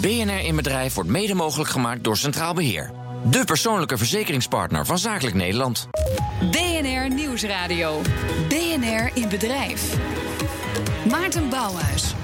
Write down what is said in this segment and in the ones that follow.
BNR in Bedrijf wordt mede mogelijk gemaakt door Centraal Beheer. De persoonlijke verzekeringspartner van Zakelijk Nederland. BNR Nieuwsradio. BNR in Bedrijf. Maarten Bouwhuis.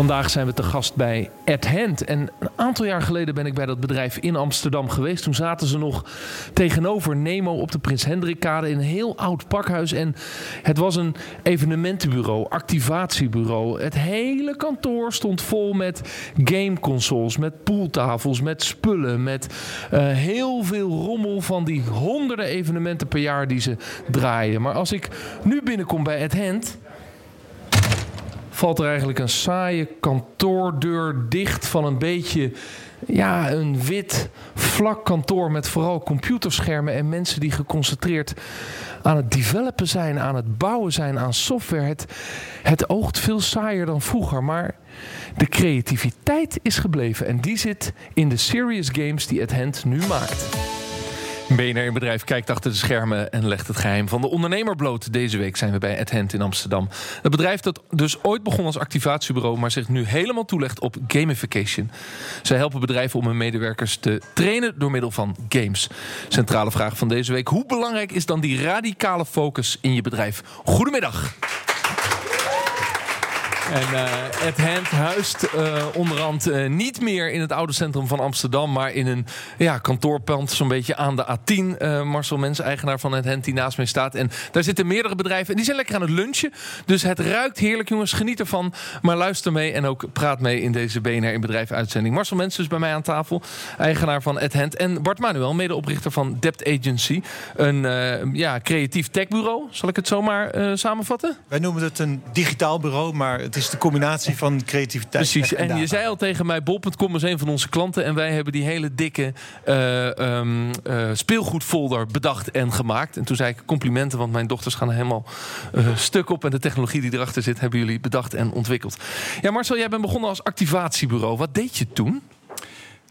Vandaag zijn we te gast bij At Hand. En een aantal jaar geleden ben ik bij dat bedrijf in Amsterdam geweest. Toen zaten ze nog tegenover Nemo op de Prins Hendrikkade in een heel oud pakhuis. En het was een evenementenbureau, activatiebureau. Het hele kantoor stond vol met gameconsoles, met pooltafels, met spullen, met uh, heel veel rommel van die honderden evenementen per jaar die ze draaien. Maar als ik nu binnenkom bij At Hand valt er eigenlijk een saaie kantoordeur dicht van een beetje ja, een wit vlak kantoor met vooral computerschermen en mensen die geconcentreerd aan het developen zijn, aan het bouwen zijn, aan software. Het, het oogt veel saaier dan vroeger, maar de creativiteit is gebleven en die zit in de serious games die het Hand nu maakt. BNR in Bedrijf kijkt achter de schermen en legt het geheim van de ondernemer bloot. Deze week zijn we bij Adhent in Amsterdam. Het bedrijf dat dus ooit begon als activatiebureau... maar zich nu helemaal toelegt op gamification. Zij helpen bedrijven om hun medewerkers te trainen door middel van games. Centrale vraag van deze week. Hoe belangrijk is dan die radicale focus in je bedrijf? Goedemiddag. En uh, Ed Hand huist uh, onderhand uh, niet meer in het oude centrum van Amsterdam, maar in een ja, kantoorpand zo'n beetje aan de A10. Marcel Mens, eigenaar van Ed Hand, die naast mij staat. En daar zitten meerdere bedrijven en die zijn lekker aan het lunchen. Dus het ruikt heerlijk, jongens. Geniet ervan. Maar luister mee en ook praat mee in deze BNR in Bedrijf uitzending. Marcel Mens dus bij mij aan tafel, eigenaar van Ed Hand. En Bart Manuel, medeoprichter van Debt Agency. Een ja, creatief techbureau, zal ik het zomaar samenvatten? Wij noemen het een digitaal bureau, maar het is de combinatie van creativiteit. Precies. En, je zei al tegen mij: Bol.com is een van onze klanten. En wij hebben die hele dikke uh, um, uh, speelgoedfolder bedacht en gemaakt. En toen zei ik complimenten, want mijn dochters gaan er helemaal uh, stuk op. En de technologie die erachter zit, hebben jullie bedacht en ontwikkeld. Ja, Marcel, jij bent begonnen als activatiebureau. Wat deed je toen?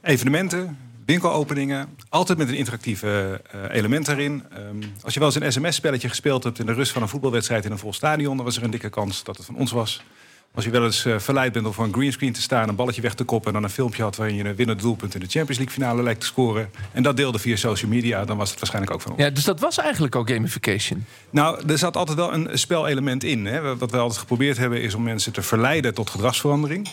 Evenementen, winkelopeningen. Altijd met een interactieve uh, element erin. Um, als je wel eens een sms-spelletje gespeeld hebt in de rust van een voetbalwedstrijd in een vol stadion, dan was er een dikke kans dat het van ons was. Als je wel eens uh, verleid bent om voor een greenscreen te staan, een balletje weg te koppen en dan een filmpje had waarin je een winnend doelpunt in de Champions League finale lijkt te scoren. En dat deelde via social media, dan was het waarschijnlijk ook van ons. Ja, dus dat was eigenlijk ook gamification. Nou, er zat altijd wel een spelelement in. Hè. Wat we altijd geprobeerd hebben, is om mensen te verleiden tot gedragsverandering.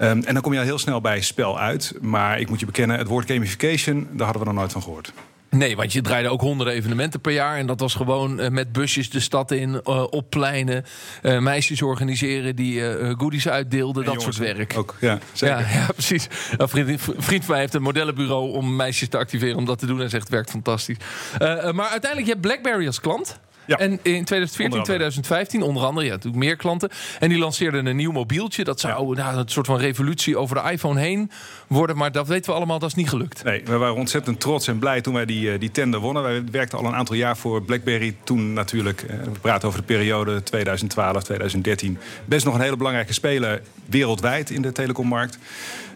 Um, en dan kom je al heel snel bij spel uit. Maar ik moet je bekennen, het woord gamification, daar hadden we nog nooit van gehoord. Nee, want je draaide ook honderden evenementen per jaar. En dat was gewoon uh, met busjes de stad in, uh, op pleinen. Uh, meisjes organiseren die goodies uitdeelden, dat soort werk. Ook, ja, zeker. Ja, ja precies. Een vriend, vriend van mij heeft een modellenbureau om meisjes te activeren om dat te doen. En zegt, het werkt fantastisch. maar uiteindelijk, je hebt BlackBerry als klant. Ja. En in 2014, 2015, onder andere, ja, natuurlijk meer klanten. En die lanceerden een nieuw mobieltje. Dat zou ja. nou, een soort van revolutie over de iPhone heen worden. Maar dat weten we allemaal, dat is niet gelukt. Nee, we waren ontzettend trots en blij toen wij die, die tender wonnen. Wij werkten al een aantal jaar voor BlackBerry. Toen natuurlijk, we praten over de periode 2012, 2013. Best nog een hele belangrijke speler wereldwijd in de telecommarkt.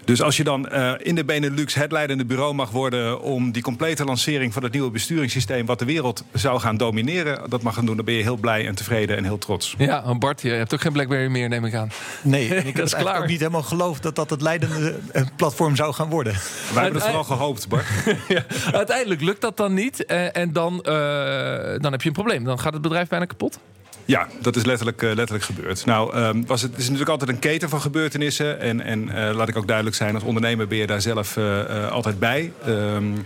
Dus als je dan uh, in de Benelux het leidende bureau mag worden om die complete lancering van het nieuwe besturingssysteem, wat de wereld zou gaan domineren, dat mag gaan doen, dan ben je heel blij en tevreden en heel trots. Ja, Bart, je hebt ook geen Blackberry meer, neem ik aan. Nee, ik had klaar. ook niet helemaal geloofd dat dat het leidende platform zou gaan worden. Wij hebben het vooral gehoopt, Bart. ja, uiteindelijk lukt dat dan niet uh, en dan, uh, dan heb je een probleem. Dan gaat het bedrijf bijna kapot. Ja, dat is letterlijk, uh, letterlijk gebeurd. Nou, um, was het, is natuurlijk altijd een keten van gebeurtenissen. En, en uh, laat ik ook duidelijk zijn, als ondernemer ben je daar zelf uh, altijd bij. Um,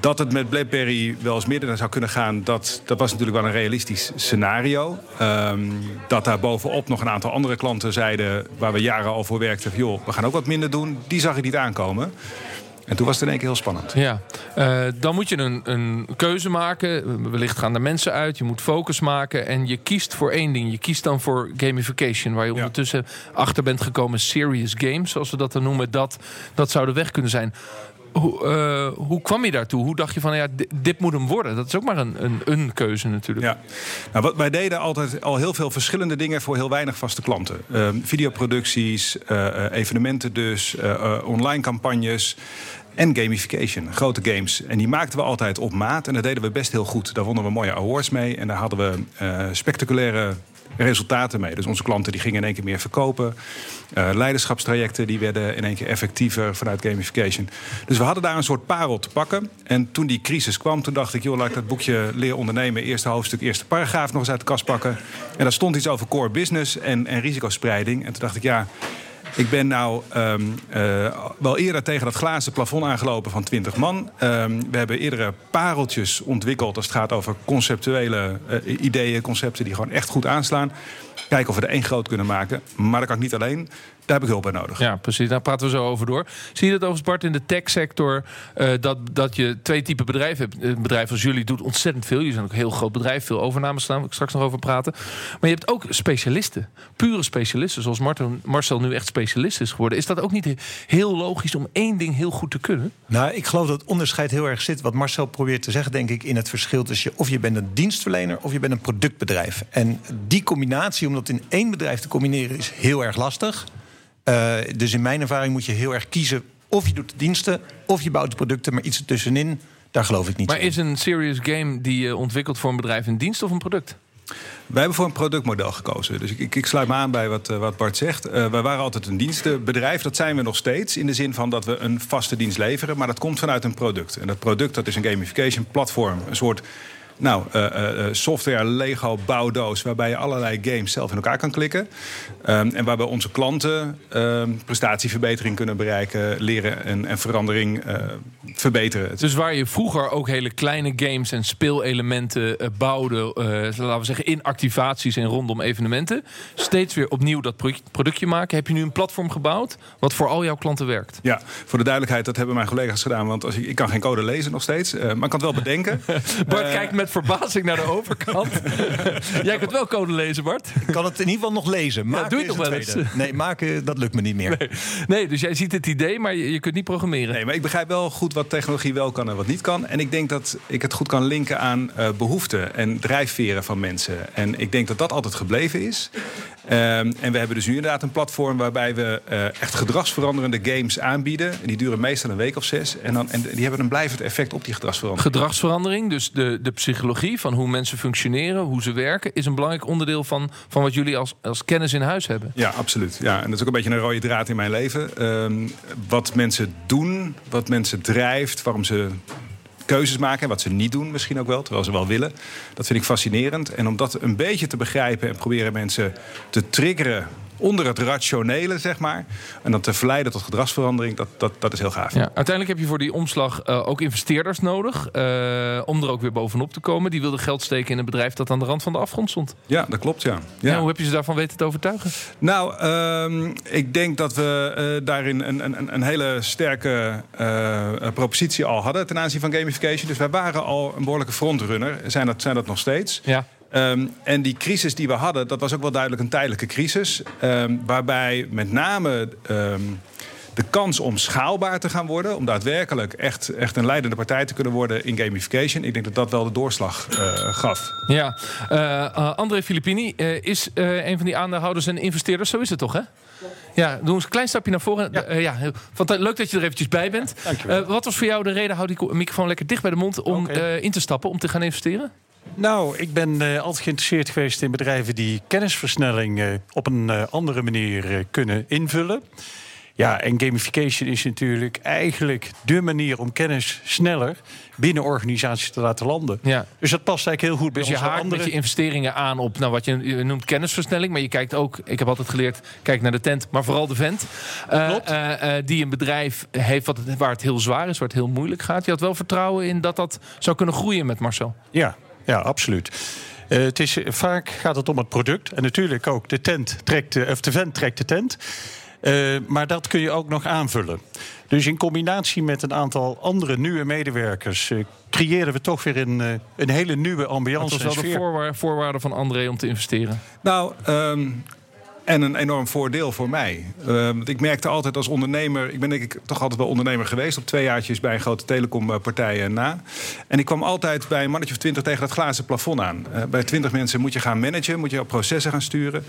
dat het met BlackBerry wel eens midden zou kunnen gaan, dat, dat was natuurlijk wel een realistisch scenario. Um, dat daar bovenop nog een aantal andere klanten zeiden, waar we jaren al voor werkten, joh, we gaan ook wat minder doen, die zag ik niet aankomen. En toen was het in één keer heel spannend. Ja, uh, dan moet je een, een keuze maken. Wellicht gaan er mensen uit. Je moet focus maken. En je kiest voor één ding. Je kiest dan voor gamification. Waar je ja. ondertussen achter bent gekomen. Serious games, zoals we dat dan noemen. Dat, dat zou de weg kunnen zijn. Hoe, uh, hoe kwam je daartoe? Hoe dacht je van, ja, dit, moet hem worden? Dat is ook maar een, een, een keuze natuurlijk. Ja. Nou, wat, wij deden altijd al heel veel verschillende dingen... voor heel weinig vaste klanten. Uh, videoproducties, uh, evenementen dus, online campagnes... En gamification, grote games. En die maakten we altijd op maat. En dat deden we best heel goed. Daar wonnen we mooie awards mee. En daar hadden we spectaculaire resultaten mee. Dus onze klanten die gingen in één keer meer verkopen. Uh, leiderschapstrajecten die werden in één keer effectiever vanuit gamification. Dus we hadden daar een soort parel te pakken. En toen die crisis kwam, toen dacht ik... joh, laat ik dat boekje Leer ondernemen, eerste hoofdstuk, eerste paragraaf... nog eens uit de kast pakken. En daar stond iets over core business en, en risicospreiding. En toen dacht ik, ja... Ik ben nou um, uh, wel eerder tegen dat glazen plafond aangelopen van 20 man. Um, we hebben eerdere pareltjes ontwikkeld als het gaat over conceptuele uh, ideeën, concepten die gewoon echt goed aanslaan. Kijken of we er één groot kunnen maken. Maar dat kan ik niet alleen. Daar heb ik hulp bij nodig. Ja, precies. Daar praten we zo over door. Zie je dat overigens, Bart, in de tech-sector... Uh, dat, dat je twee typen bedrijven hebt. Een bedrijf als jullie doet ontzettend veel. Jullie zijn ook een heel groot bedrijf. Veel overnames staan. Daar ik straks nog over praten. Maar je hebt ook specialisten. Pure specialisten. Zoals Martin, Marcel nu echt specialist is geworden. Is dat ook niet heel logisch om één ding heel goed te kunnen? Nou, ik geloof dat het onderscheid heel erg zit. Wat Marcel probeert te zeggen, denk ik, in het verschil tussen... of je bent een dienstverlener of je bent een productbedrijf. En die combinatie, om dat in één bedrijf te combineren... is heel erg lastig. Uh, dus in mijn ervaring moet je heel erg kiezen of je doet de diensten of je bouwt de producten, maar iets ertussenin, daar geloof ik niet. Maar is een serious game die je ontwikkelt voor een bedrijf een dienst of een product? Wij hebben voor een productmodel gekozen. Dus ik, ik sluit me aan bij wat, wat Bart zegt. Uh, wij waren altijd een dienstenbedrijf. Dat zijn we nog steeds. In de zin van dat we een vaste dienst leveren. Maar dat komt vanuit een product. En dat product dat is een gamification platform. Een soort nou, uh, uh, software Lego bouwdoos waarbij je allerlei games zelf in elkaar kan klikken. Um, en waarbij onze klanten um, prestatieverbetering kunnen bereiken, leren en, en verandering uh, verbeteren. Dus waar je vroeger ook hele kleine games en speelelementen bouwde, laten we zeggen in activaties en rondom evenementen, steeds weer opnieuw dat productje maken, heb je nu een platform gebouwd wat voor al jouw klanten werkt. Ja, voor de duidelijkheid, dat hebben mijn collega's gedaan, want als ik, ik kan geen code lezen nog steeds, maar ik kan het wel bedenken. Bart kijkt met verbazing naar de overkant. Jij kunt wel code lezen, Bart. Ik kan het in ieder geval nog lezen. Maken ja, doe je toch wel eens? Nee, maken, dat lukt me niet meer. Nee. nee. dus jij ziet het idee, maar je, je, kunt niet programmeren. Nee, maar ik begrijp wel goed wat technologie wel kan en wat niet kan. En ik denk dat ik het goed kan linken aan uh, behoeften en drijfveren van mensen. En ik denk dat dat altijd gebleven is. Um, en we hebben dus nu inderdaad een platform waarbij we uh, echt gedragsveranderende games aanbieden. En die duren meestal een week of zes. En, dan, en die hebben een blijvend effect op die gedragsverandering. Gedragsverandering, dus de, de psychologie van hoe mensen functioneren, hoe ze werken, is een belangrijk onderdeel van, van wat jullie als, als kennis in huis hebben. Ja, absoluut. Ja, en dat is ook een beetje een rode draad in mijn leven. Um, wat mensen doen, wat mensen drijft, waarom ze keuzes maken en wat ze niet doen misschien ook wel, terwijl ze wel willen. Dat vind ik fascinerend. En om dat een beetje te begrijpen en proberen mensen te triggeren onder het rationele, zeg maar. En dan te verleiden tot gedragsverandering, dat, dat, dat is heel gaaf. Ja, uiteindelijk heb je voor die omslag uh, ook investeerders nodig. Uh, om er ook weer bovenop te komen. Die wilden geld steken in een bedrijf dat aan de rand van de afgrond stond. Ja, dat klopt, ja. ja. hoe heb je ze daarvan weten te overtuigen? Nou, uh, ik denk dat we uh, daarin een, een, een, hele sterke propositie al hadden ten aanzien van gamification. Dus wij waren al een behoorlijke frontrunner. Zijn dat, zijn dat nog steeds. Ja. Um, en die crisis die we hadden, dat was ook wel duidelijk een tijdelijke crisis. Um, waarbij met name um, de kans om schaalbaar te gaan worden, om daadwerkelijk echt, echt een leidende partij te kunnen worden in gamification, ik denk dat dat wel de doorslag uh, gaf. Ja, uh, uh, André Filippini is een van die aandeelhouders en investeerders, zo is het toch, hè? Ja, doe eens een klein stapje naar voren. Ja. Uh, ja, leuk dat je er eventjes bij bent. Uh, wat was voor jou de reden, houd die microfoon lekker dicht bij de mond, om okay. uh, in te stappen, om te gaan investeren? Nou, ik ben uh, altijd geïnteresseerd geweest in bedrijven die kennisversnelling uh, op een uh, andere manier kunnen invullen. Ja, en gamification is natuurlijk eigenlijk de manier om kennis sneller binnen organisaties te laten landen. Ja. Dus dat past eigenlijk heel goed bij dus je haakt andere... met je investeringen aan op nou, wat je, je, noemt kennisversnelling. Maar je kijkt ook, ik heb altijd geleerd, kijk naar de tent, maar vooral de vent. Klopt. die een bedrijf heeft wat het, waar het heel zwaar is, waar het heel moeilijk gaat. Je had wel vertrouwen in dat dat zou kunnen groeien met Marcel. Ja, ja, absoluut. Uh, het is, vaak gaat het om het product. En natuurlijk ook de tent trekt de, of de vent trekt de tent. Uh, maar dat kun je ook nog aanvullen. Dus in combinatie met een aantal andere nieuwe medewerkers uh, creëren we toch weer een, een hele nieuwe ambiance. Dat was wel de voorwaarde, voorwaarde van André om te investeren. Nou, um, en een enorm voordeel voor mij. Uh, want ik merkte altijd als ondernemer... ik ben denk ik toch altijd wel ondernemer geweest... op twee jaartjes bij een grote telecompartij na. En ik kwam altijd bij een mannetje of twintig tegen dat glazen plafond aan. Uh, bij twintig mensen moet je gaan managen... moet je processen gaan sturen.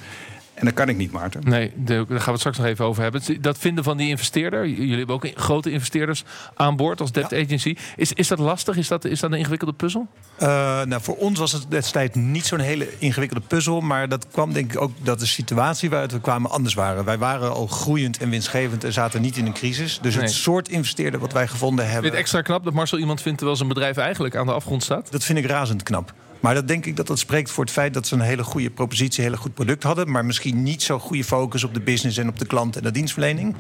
En dat kan ik niet, Maarten. Nee, daar gaan we het straks nog even over hebben. Dat vinden van die investeerder. Jullie hebben ook grote investeerders aan boord als debt agency. Is, is dat lastig? Is dat, is dat een ingewikkelde puzzel? Uh, nou, voor ons was het destijds niet zo'n hele ingewikkelde puzzel. Maar dat kwam denk ik ook dat de situatie waaruit we kwamen anders waren. Wij waren al groeiend en winstgevend en zaten niet in een crisis. Dus het soort investeerder wat wij gevonden hebben. Vind extra knap dat Marcel iemand vindt terwijl zijn bedrijf eigenlijk aan de afgrond staat? Dat vind ik razend knap. Maar dat denk ik dat dat spreekt voor het feit dat ze een hele goede propositie, een hele goed product hadden. Maar misschien niet zo goede focus op de business en op de klant en de dienstverlening.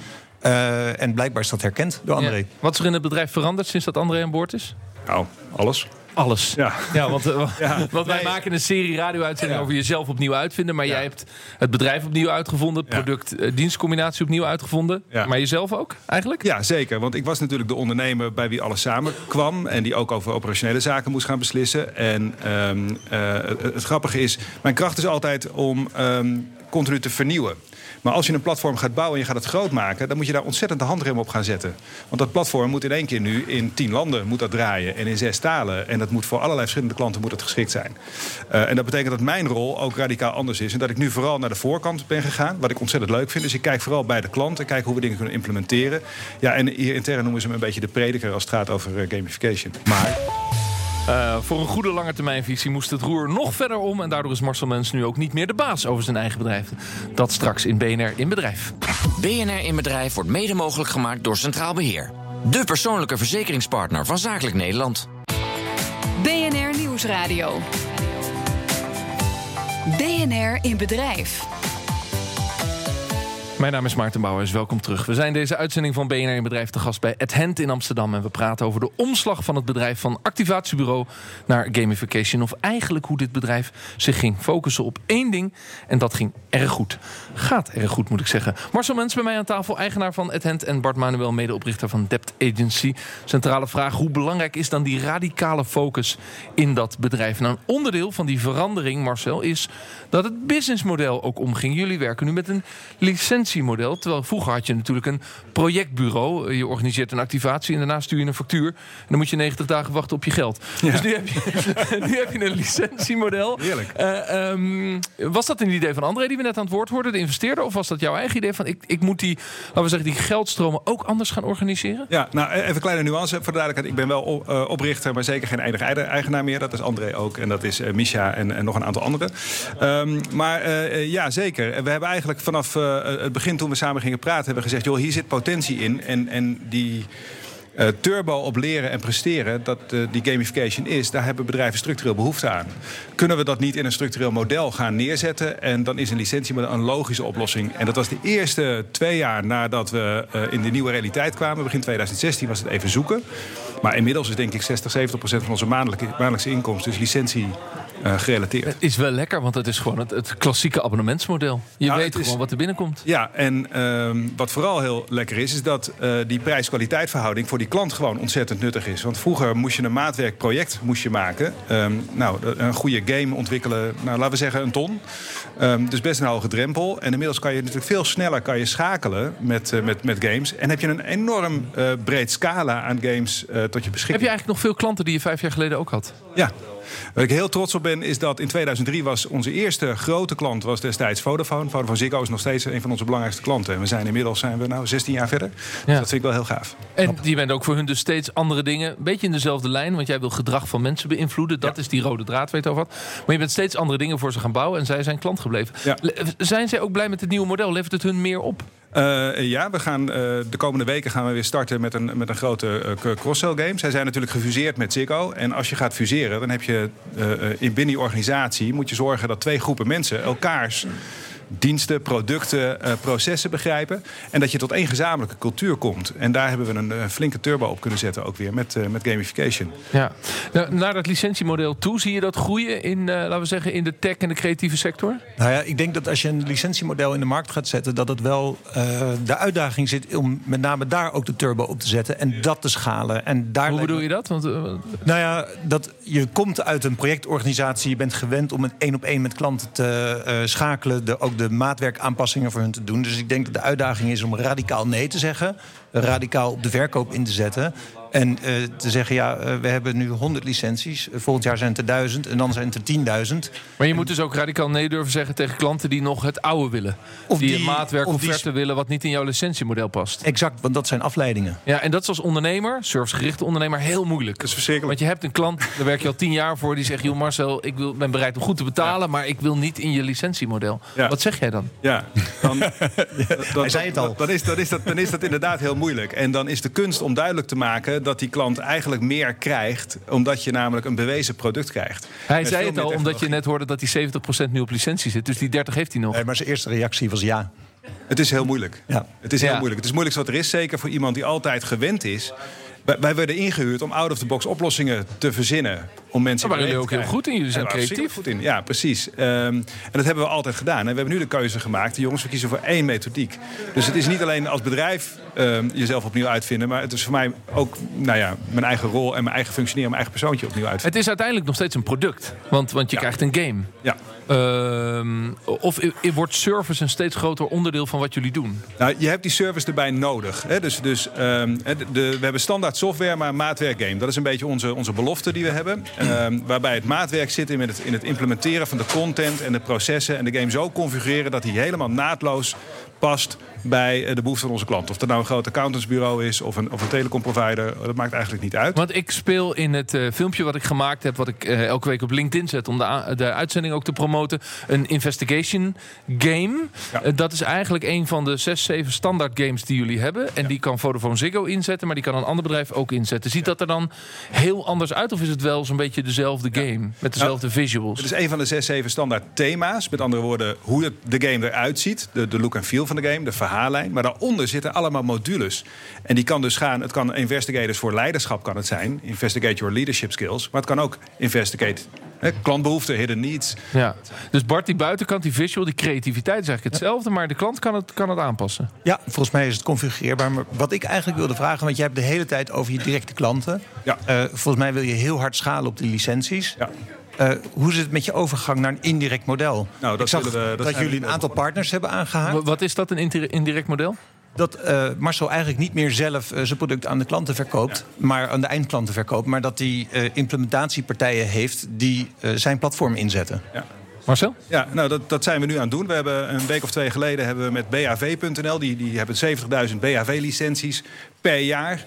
Uh, en blijkbaar is dat herkend door André. Wat is er in het bedrijf veranderd sinds dat André aan boord is? Nou, alles. Alles. Ja, ja want, ja. want wij maken een serie radio-uitzendingen over jezelf opnieuw uitvinden. Maar jij hebt het bedrijf opnieuw uitgevonden, product-dienstcombinatie opnieuw uitgevonden. Maar jezelf ook eigenlijk? Ja, zeker. Want ik was natuurlijk de ondernemer bij wie alles samenkwam. En die ook over operationele zaken moest gaan beslissen. En um, uh, het, het, grappige is, mijn kracht is altijd om um, continu te vernieuwen. Maar als je een platform gaat bouwen en je gaat het groot maken... dan moet je daar ontzettend de handrem op gaan zetten. Want dat platform moet in één keer nu in tien landen moet dat draaien. En in zes talen. En dat moet voor allerlei verschillende klanten moet het geschikt zijn. Uh, en dat betekent dat mijn rol ook radicaal anders is. En dat ik nu vooral naar de voorkant ben gegaan. Wat ik ontzettend leuk vind. Dus ik kijk vooral bij de klant en kijk hoe we dingen kunnen implementeren. Ja, en hier intern noemen ze me een beetje de prediker als het gaat over uh, gamification. Maar... Uh, voor een goede lange termijnvisie moest het roer nog verder om. En daardoor is Marcel Mens nu ook niet meer de baas over zijn eigen bedrijf. Dat straks in BNR in Bedrijf. BNR in Bedrijf wordt mede mogelijk gemaakt door Centraal Beheer. De persoonlijke verzekeringspartner van Zakelijk Nederland. BNR Nieuwsradio. BNR in Bedrijf. Mijn naam is Maarten Bouwers, welkom terug. We zijn deze uitzending van BNR in Bedrijf te gast bij Adhent in Amsterdam. En we praten over de omslag van het bedrijf van activatiebureau naar gamification. Of eigenlijk hoe dit bedrijf zich ging focussen op één ding. En dat ging erg goed. Gaat erg goed, moet ik zeggen. Marcel Mens bij mij aan tafel, eigenaar van Adhent. En Bart Manuel, medeoprichter van Debt Agency. Centrale vraag, hoe belangrijk is dan die radicale focus in dat bedrijf? Nou, een onderdeel van die verandering, Marcel, is dat het businessmodel ook omging. Jullie werken nu met een licentie activatiemodel. Terwijl vroeger had je natuurlijk een projectbureau. Je organiseert een activatie en daarna stuur je een factuur. En dan moet je 90 dagen wachten op je geld. Dus nu heb, je, nu heb je een licentiemodel. Heerlijk. Uh, um, was dat een idee van André die we net aan het woord hoorden, de investeerder? Of was dat jouw eigen idee van ik, ik moet die, laten we zeggen, die geldstromen ook anders gaan organiseren? Ja, nou even een kleine nuance voor de duidelijkheid. Ik ben wel uh, oprichter, maar zeker geen enige eigenaar meer. Dat is André ook en dat is uh, Misha en, en, nog een aantal anderen. Um, maar ja, zeker. We hebben eigenlijk vanaf het begin toen we samen gingen praten, hebben we gezegd: joh, hier zit potentie in. En, en die. Uh, turbo op leren en presteren, dat uh, die gamification is, daar hebben bedrijven structureel behoefte aan. Kunnen we dat niet in een structureel model gaan neerzetten? En dan is een licientiemodel een logische oplossing. En dat was de eerste twee jaar nadat we uh, in de nieuwe realiteit kwamen. Begin 2016 was het even zoeken. Maar inmiddels is denk ik 60, 70 procent van onze maandelijke, maandelijkse inkomsten dus licentie uh, gerelateerd. Het is wel lekker, want het is gewoon het, het klassieke abonnementsmodel. Je nou, weet gewoon wat er binnenkomt. Ja, en uh, wat vooral heel lekker is, is dat uh, die prijs-kwaliteit verhouding voor die klant gewoon ontzettend nuttig is. Want vroeger moest je een maatwerkproject moest je maken. Um, nou, een goede game ontwikkelen, nou, laten we zeggen een ton. Um, dus best een hoge drempel. En inmiddels kan je natuurlijk veel sneller kan je schakelen met, uh, met, met games. En heb je een enorm breed scala aan games tot je beschikking. Heb je eigenlijk nog veel klanten die je vijf jaar geleden ook had? Ja, Waar ik heel trots op ben, is dat in 2003 was onze eerste grote klant was destijds Vodafone. Vodafone Ziggo is nog steeds een van onze belangrijkste klanten. En we zijn inmiddels zijn we nou 16 jaar verder. Dus dat vind ik wel heel gaaf. En je bent ook voor hun dus steeds andere dingen. Een beetje in dezelfde lijn, want jij wil gedrag van mensen beïnvloeden. Dat is die rode draad, weet je over wat. Maar je bent steeds andere dingen voor ze gaan bouwen en zij zijn klant gebleven. Ja. Zijn zij ook blij met het nieuwe model? Levert het hun meer op? Uh, ja, we gaan, uh, de komende weken gaan we weer starten met een, met een grote uh, cross-sell game. Zij zijn natuurlijk gefuseerd met Ziggo. En als je gaat fuseren, dan heb je in binnen die organisatie... moet je zorgen dat twee groepen mensen elkaars diensten, producten, uh, processen begrijpen. En dat je tot één gezamenlijke cultuur komt. En daar hebben we een flinke turbo op kunnen zetten, ook weer met, uh, met gamification. Ja. Nou, naar dat licentiemodel toe, zie je dat groeien in, laten we zeggen, in de tech en de creatieve sector? Nou ja, ik denk dat als je een licentiemodel in de markt gaat zetten, dat het wel de uitdaging zit om met name daar ook de turbo op te zetten en dat te schalen. En daar Hoe bedoel je dat? Want, nou ja, dat je komt uit een projectorganisatie, je bent gewend om een één op één met klanten te schakelen, de, ook de maatwerkaanpassingen voor hun te doen. Dus ik denk dat de uitdaging is om radicaal nee te zeggen. radicaal op de verkoop in te zetten. En eh, te zeggen, ja, eh, we hebben nu 100 licenties. Eh, Volgend jaar zijn het er 1000 en dan zijn het er 10.000. Maar je moet dus ook radicaal nee durven zeggen tegen klanten die nog het oude willen. Of die, die- een maatwerk of offerte willen wat niet in jouw licentiemodel past. Exact, want dat zijn afleidingen. Ja, en dat is als ondernemer, servicegerichte ondernemer, heel moeilijk. Dat is verschrikkelijk. Want je hebt een klant, daar werk je al tien jaar voor, die zegt: Joh, Marcel, ik wil, ben bereid om goed te betalen, maar ik wil niet in je licentiemodel. Ja. Wat zeg jij dan? Ja, dan, dan- Hij zei het al. Dan is, dan, is dat, dan is dat inderdaad heel moeilijk. En dan is de kunst om duidelijk te maken dat die klant eigenlijk meer krijgt, omdat je namelijk een bewezen product krijgt. Hij Met zei het al, omdat je net hoorde dat die 70% nu op licentie zit. Dus die 30 heeft hij nog. Nee, maar zijn eerste reactie was ja. Het is heel moeilijk. Ja. Het is heel Ja. moeilijk. Het is moeilijk wat er is, zeker voor iemand die altijd gewend is. Wij, wij werden ingehuurd om out-of-the-box oplossingen te verzinnen. Om mensen Daar waren in jullie ook heel goed in. Jullie zijn creatief. goed in. Ja, precies. Ehm, en dat hebben we altijd gedaan. En we hebben nu de keuze gemaakt. De jongens, we kiezen voor één methodiek. Dus het is niet alleen als bedrijf ehm, jezelf opnieuw uitvinden. Maar het is voor mij ook nou ja, mijn eigen rol en mijn eigen functioneren. Mijn eigen persoontje opnieuw uitvinden. Het is uiteindelijk nog steeds een product. Want, want je krijgt een game. Ja. Ehm, of wordt service een steeds groter onderdeel van wat jullie doen? Nou, je hebt die service erbij nodig. Hè? Dus, dus, de- we hebben standaard software, maar maatwerk game. Dat is een beetje onze, onze belofte die we hebben. Ehm, waarbij het maatwerk zit in het, in het implementeren van de content en de processen. En de game zo configureren dat hij helemaal naadloos past bij eh, de behoeften van onze klant. Of dat nou een groot accountantsbureau is of een, of een telecomprovider. Dat maakt eigenlijk niet uit. Want ik speel in het eh, filmpje wat ik gemaakt heb, wat ik eh, elke week op LinkedIn zet om de, de uitzending ook te promoten, een investigation game. Ja. Dat is eigenlijk een van de zes, zeven standaard games die jullie hebben. En die kan Vodafone Ziggo inzetten, maar die kan een ander bedrijf ook inzetten. Ziet dat er dan heel anders uit of is het wel zo'n beetje dezelfde game met dezelfde visuals? Het is een van de zes, zeven standaard thema's. Met andere woorden, hoe het, de game eruit ziet. De, de look en feel van de game, de verhaallijn. Maar daaronder zitten allemaal modules. En die kan dus gaan, het kan investigators voor leiderschap kan het zijn. Investigate your leadership skills. Maar het kan ook investigate hè, klantbehoeften, hidden needs. Ja. Dus Bart, die buitenkant, die visual, die creativiteit is eigenlijk hetzelfde, maar de klant kan het, kan het aanpassen. Ja, volgens mij is het configureerbaar. Maar wat ik eigenlijk wilde vragen, want jij hebt de hele tijd over je directe klanten. Ja. Eh, volgens mij wil je heel hard schalen op die licenties. Ja. Eh, hoe zit het met je overgang naar een indirect model? Nou, dat ik zag we- dat jullie een aantal partners hebben aangehaakt. Wa- Wat is dat, een indirect model? Dat eh, Marcel eigenlijk niet meer zelf eh, zijn product aan de klanten verkoopt, maar aan de eindklanten verkoopt. Maar dat hij eh, implementatiepartijen heeft die eh, zijn platform inzetten. Ja. Marcel? Ja, nou dat, dat zijn we nu aan het doen. We hebben een week of twee geleden hebben we met BAV.nl, die, die hebben 70.000 BAV-licenties per jaar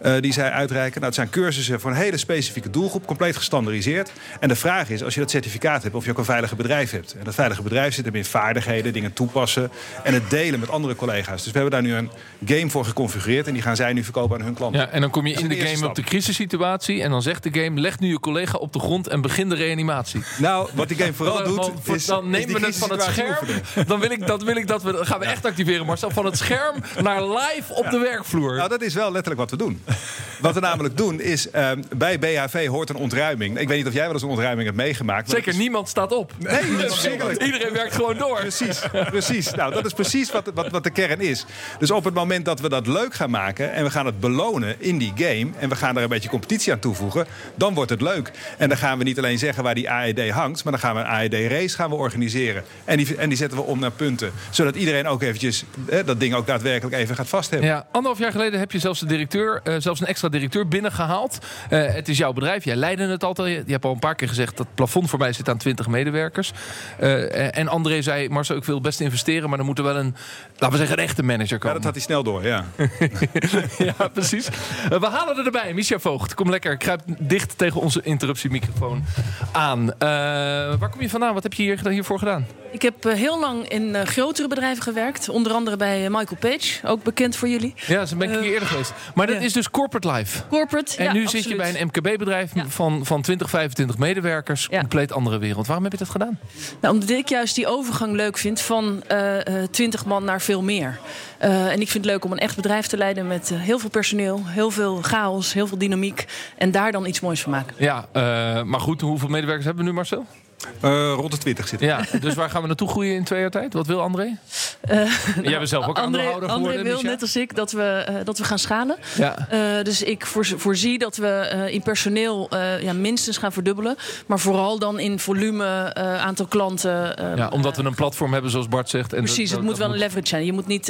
eh, die zij uitreiken. Nou, het zijn cursussen voor een hele specifieke doelgroep, compleet gestandardiseerd. En de vraag is, als je dat certificaat hebt, of je ook een veilige bedrijf hebt. En dat veilige bedrijf zit hem in vaardigheden, dingen toepassen en het delen met andere collega's. Dus we hebben daar nu een game voor geconfigureerd en die gaan zij nu verkopen aan hun klanten. Ja, en dan kom je in de game op de crisissituatie. En dan zegt de game: leg nu je collega op de grond en begin de reanimatie. Nou, wat die game vooral Dan- doet, dan- is, dan nemen we het van het scherm. oefenen. Dan wil ik dat, wil ik dat we. gaan we echt activeren, Marcel. Van het scherm naar live op de werkvloer. Nou, dat is wel letterlijk wat we doen. Wat we namelijk doen is, ehm, bij BHV hoort een ontruiming. Ik weet niet of jij wel eens een ontruiming hebt meegemaakt. maar Zeker, is- niemand staat op. Nee, verschrikkelijk. Iedereen werkt gewoon door. Precies, precies. Nou, dat is precies wat, wat, wat de kern is. Dus op het moment dat we dat leuk gaan maken en we gaan het belonen in die game en we gaan daar een beetje competitie aan toevoegen, dan wordt het leuk. En dan gaan we niet alleen zeggen waar die AED hangt, maar dan gaan we een AED-race gaan we organiseren. En die, en die zetten we om naar punten, zodat iedereen ook eventjes eh, dat ding ook daadwerkelijk even gaat vasthebben. Ja, anderhalf jaar geleden heb je zelfs de directeur, eh, zelfs een extra directeur binnengehaald. Eh, het is jouw bedrijf, jij leidde het altijd. Je hebt al een paar keer gezegd dat het plafond voor mij zit aan 20 medewerkers. Eh, en André zei, Marcel, ik wil best investeren, maar dan moet er wel een, laten we zeggen, een echte manager Ja, komen. dat had hij snel door, ja. ja, precies. Eh, we halen er erbij. Micha Voogd, kom lekker. Kruip dicht tegen onze interruptiemicrofoon aan. Eh, waar kom je vandaan? Wat heb je hier, hiervoor gedaan? Ik heb heel lang in eh, grotere bedrijven gewerkt. Onder andere bij Michael Page, ook bekend voor jullie. Ja, zo ben ik hier eerder geweest. Maar dat ja. is dus corporate life. Corporate. En ja, nu absoluut. zit je bij een MKB-bedrijf Ja. van, van 20, 25 medewerkers. Ja. Compleet andere wereld. Waarom heb je dat gedaan? Nou, omdat ik juist die overgang leuk vind van eh, eh, 20 man naar veel meer. Eh, en ik vind het leuk om een echt bedrijf te leiden met eh, heel veel personeel, heel veel chaos, heel veel dynamiek. En daar dan iets moois van maken. Ja, eh, maar goed, hoeveel medewerkers hebben we nu, Marcel? Uh, rond de 20 zitten. Ja, dus waar gaan we naartoe groeien in twee jaar tijd? Wat wil André? Uh, Jij bent zelf ook André, aandeelhouder André geworden, wil, Micha? net als ik, dat we, uh, dat we gaan schalen. Ja. dus ik voorzie dat we in personeel ja, minstens gaan verdubbelen. Maar vooral dan in volume, aantal klanten. ja, omdat we een platform hebben, zoals Bart zegt. En precies, het moet wel een leverage zijn. Je moet niet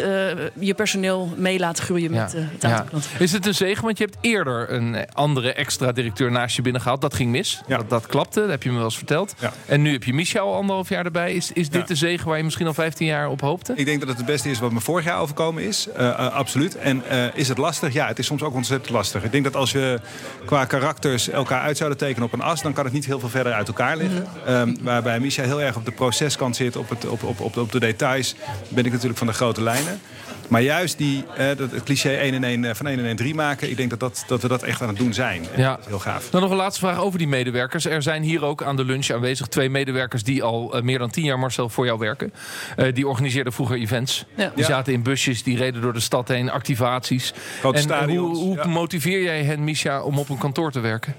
je personeel mee laten groeien ja. met het aantal ja. klanten. Is het een zegen? Want je hebt eerder een andere extra directeur naast je binnengehaald. Dat ging mis. Ja. Dat, dat klapte, dat heb je me wel eens verteld. Ja. En nu heb je Micha al anderhalf jaar erbij. Is, is dit Ja. de zegen waar je misschien al 15 jaar op hoopte? Ik denk dat het het beste is wat me vorig jaar overkomen is. Uh, uh, absoluut. En uh, is het lastig? Ja, het is soms ook ontzettend lastig. Ik denk dat als je qua karakters elkaar uit zouden tekenen op een as... dan kan het niet heel veel verder uit elkaar liggen. Um, waarbij Misha heel erg op de proceskant zit, op, het, op, op, op, op de details... ben ik natuurlijk van de grote lijnen. Maar juist die, uh, dat, het cliché 1 en 1, uh, van 1 en 1 3 maken... ik denk dat, dat, dat we dat echt aan het doen zijn. En Ja. Dat is heel gaaf. Dan nog een laatste vraag over die medewerkers. Er zijn hier ook aan de lunch aanwezig twee medewerkers die al eh, meer dan tien jaar, Marcel, voor jou werken. Eh, die organiseerden vroeger events. Ja. Die Ja. zaten in busjes, die reden door de stad heen, activaties. Grote en eh, stadions, hoe, hoe ja. motiveer jij hen, Misha, om op een kantoor te werken?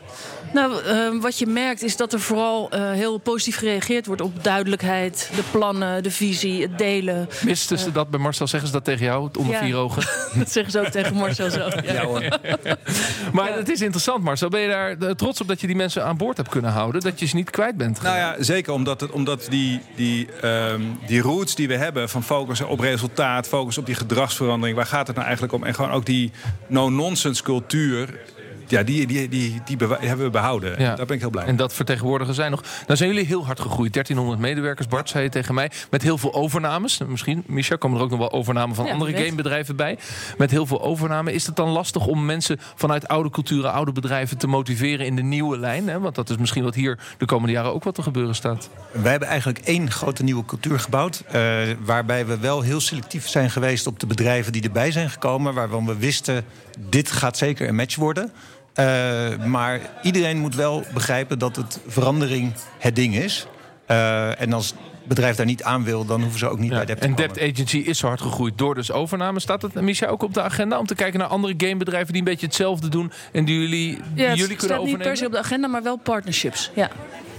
Nou, eh, wat je merkt is dat er vooral eh, heel positief gereageerd wordt op duidelijkheid, de plannen, de visie, het delen. Misten ze dat bij Marcel? Zeggen ze dat tegen jou, onder Ja. vier ogen? Dat zeggen ze ook tegen Marcel zo. Ja. Maar het is interessant, Marcel. Ben je daar eh, trots op dat je die mensen aan boord hebt kunnen houden? Dat je ze niet kwijt bent? Nou ja, zeker omdat, het, omdat die, die, ehm, die roots die we hebben van focussen op resultaat, focus op die gedragsverandering, waar gaat het nou eigenlijk om? En gewoon ook die no-nonsense cultuur, ja, die, die, die, die, hebben we behouden. Ja. Daar ben ik heel blij mee. En dat vertegenwoordigen zij nog. Nou zijn jullie heel hard gegroeid. 1300 medewerkers, Bart, zei je tegen mij. Met heel veel overnames. Misschien, Micha, komen er ook nog wel overnamen van Ja, andere gamebedrijven bij. Met heel veel overname. Is het dan lastig om mensen vanuit oude culturen, oude bedrijven te motiveren in de nieuwe lijn? Hè? Want dat is misschien wat hier de komende jaren ook wat te gebeuren staat. Wij hebben eigenlijk één grote nieuwe cultuur gebouwd. eh, waarbij we wel heel selectief zijn geweest op de bedrijven die erbij zijn gekomen. Waarvan we wisten, dit gaat zeker een match worden. Eh, maar iedereen moet wel begrijpen dat het verandering het ding is. Eh, en als bedrijf daar niet aan wil, dan hoeven ze ook niet bij Dept te en. Debt Agency is zo hard gegroeid door dus overname. Staat het, Micha, ook op de agenda om te kijken naar andere gamebedrijven die een beetje hetzelfde doen en die jullie, die Ja, het jullie staat kunnen niet per overnemen? se op de agenda, maar wel partnerships. Ja,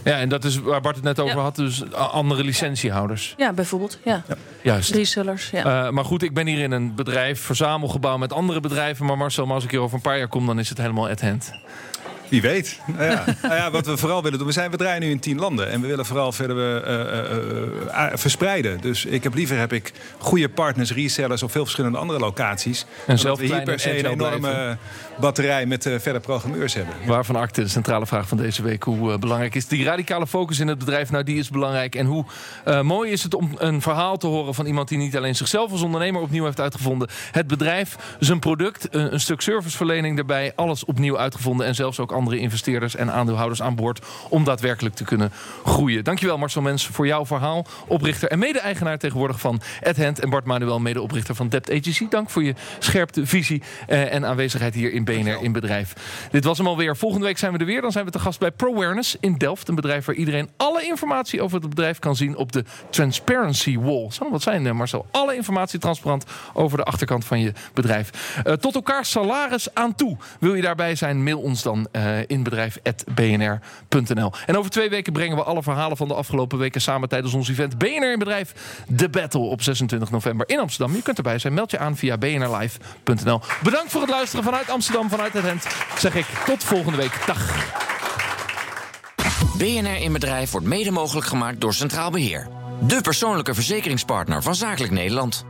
Ja, en dat is waar Bart het net over Ja. had, dus andere licentiehouders. ja bijvoorbeeld. Ja. Juist. Resellers. Ja. Eh, maar goed, ik ben hier in een bedrijf, verzamelgebouw met andere bedrijven. Maar Marcel, maar als ik hier over een paar jaar kom, dan is het helemaal at hand. Wie weet. Nou ja. nou ja, wat we vooral willen doen, we, zijn, we draaien nu in tien landen. En we willen vooral verder eh, eh, eh, verspreiden. Dus ik heb liever heb ik goede partners, resellers op veel verschillende andere locaties. dan zelf we hier per se en een enorme blijven. batterij met verder programmeurs hebben. Waarvan acte de centrale vraag van deze week. Hoe belangrijk is die radicale focus in het bedrijf? Nou, die is belangrijk. En hoe mooi is het om een verhaal te horen van iemand die niet alleen zichzelf als ondernemer opnieuw heeft uitgevonden. Het bedrijf, zijn product, een, een stuk serviceverlening erbij. Alles opnieuw uitgevonden. En zelfs ook andere investeerders en aandeelhouders aan boord. Om daadwerkelijk te kunnen groeien. Dankjewel Marcel Mens voor jouw verhaal. Oprichter en mede-eigenaar tegenwoordig van AdHand. En Bart Manuel, medeoprichter van Debt Agency. Dank voor je scherpte, visie eh, en aanwezigheid hier in BNR in bedrijf. Dit was hem alweer. Volgende week zijn we er weer. Dan zijn we te gast bij ProAwareness in Delft. Een bedrijf waar iedereen alle informatie over het bedrijf kan zien op de Transparency Wall. Wat zijn, eh, Marcel? Alle informatie transparant over de achterkant van je bedrijf. Eh, tot elkaar salaris aan toe. Wil je daarbij zijn? Mail ons dan eh in bedrijf.bnr.nl. En over twee weken brengen we alle verhalen van de afgelopen weken samen tijdens ons event BNR in Bedrijf. The Battle op 26 november in Amsterdam. Je kunt erbij zijn. Meld je aan via bnrlive.nl. Bedankt voor het luisteren vanuit Amsterdam, vanuit het Hent. Zeg ik tot volgende week. Dag. BNR in Bedrijf wordt mede mogelijk gemaakt door Centraal Beheer. De persoonlijke verzekeringspartner van Zakelijk Nederland.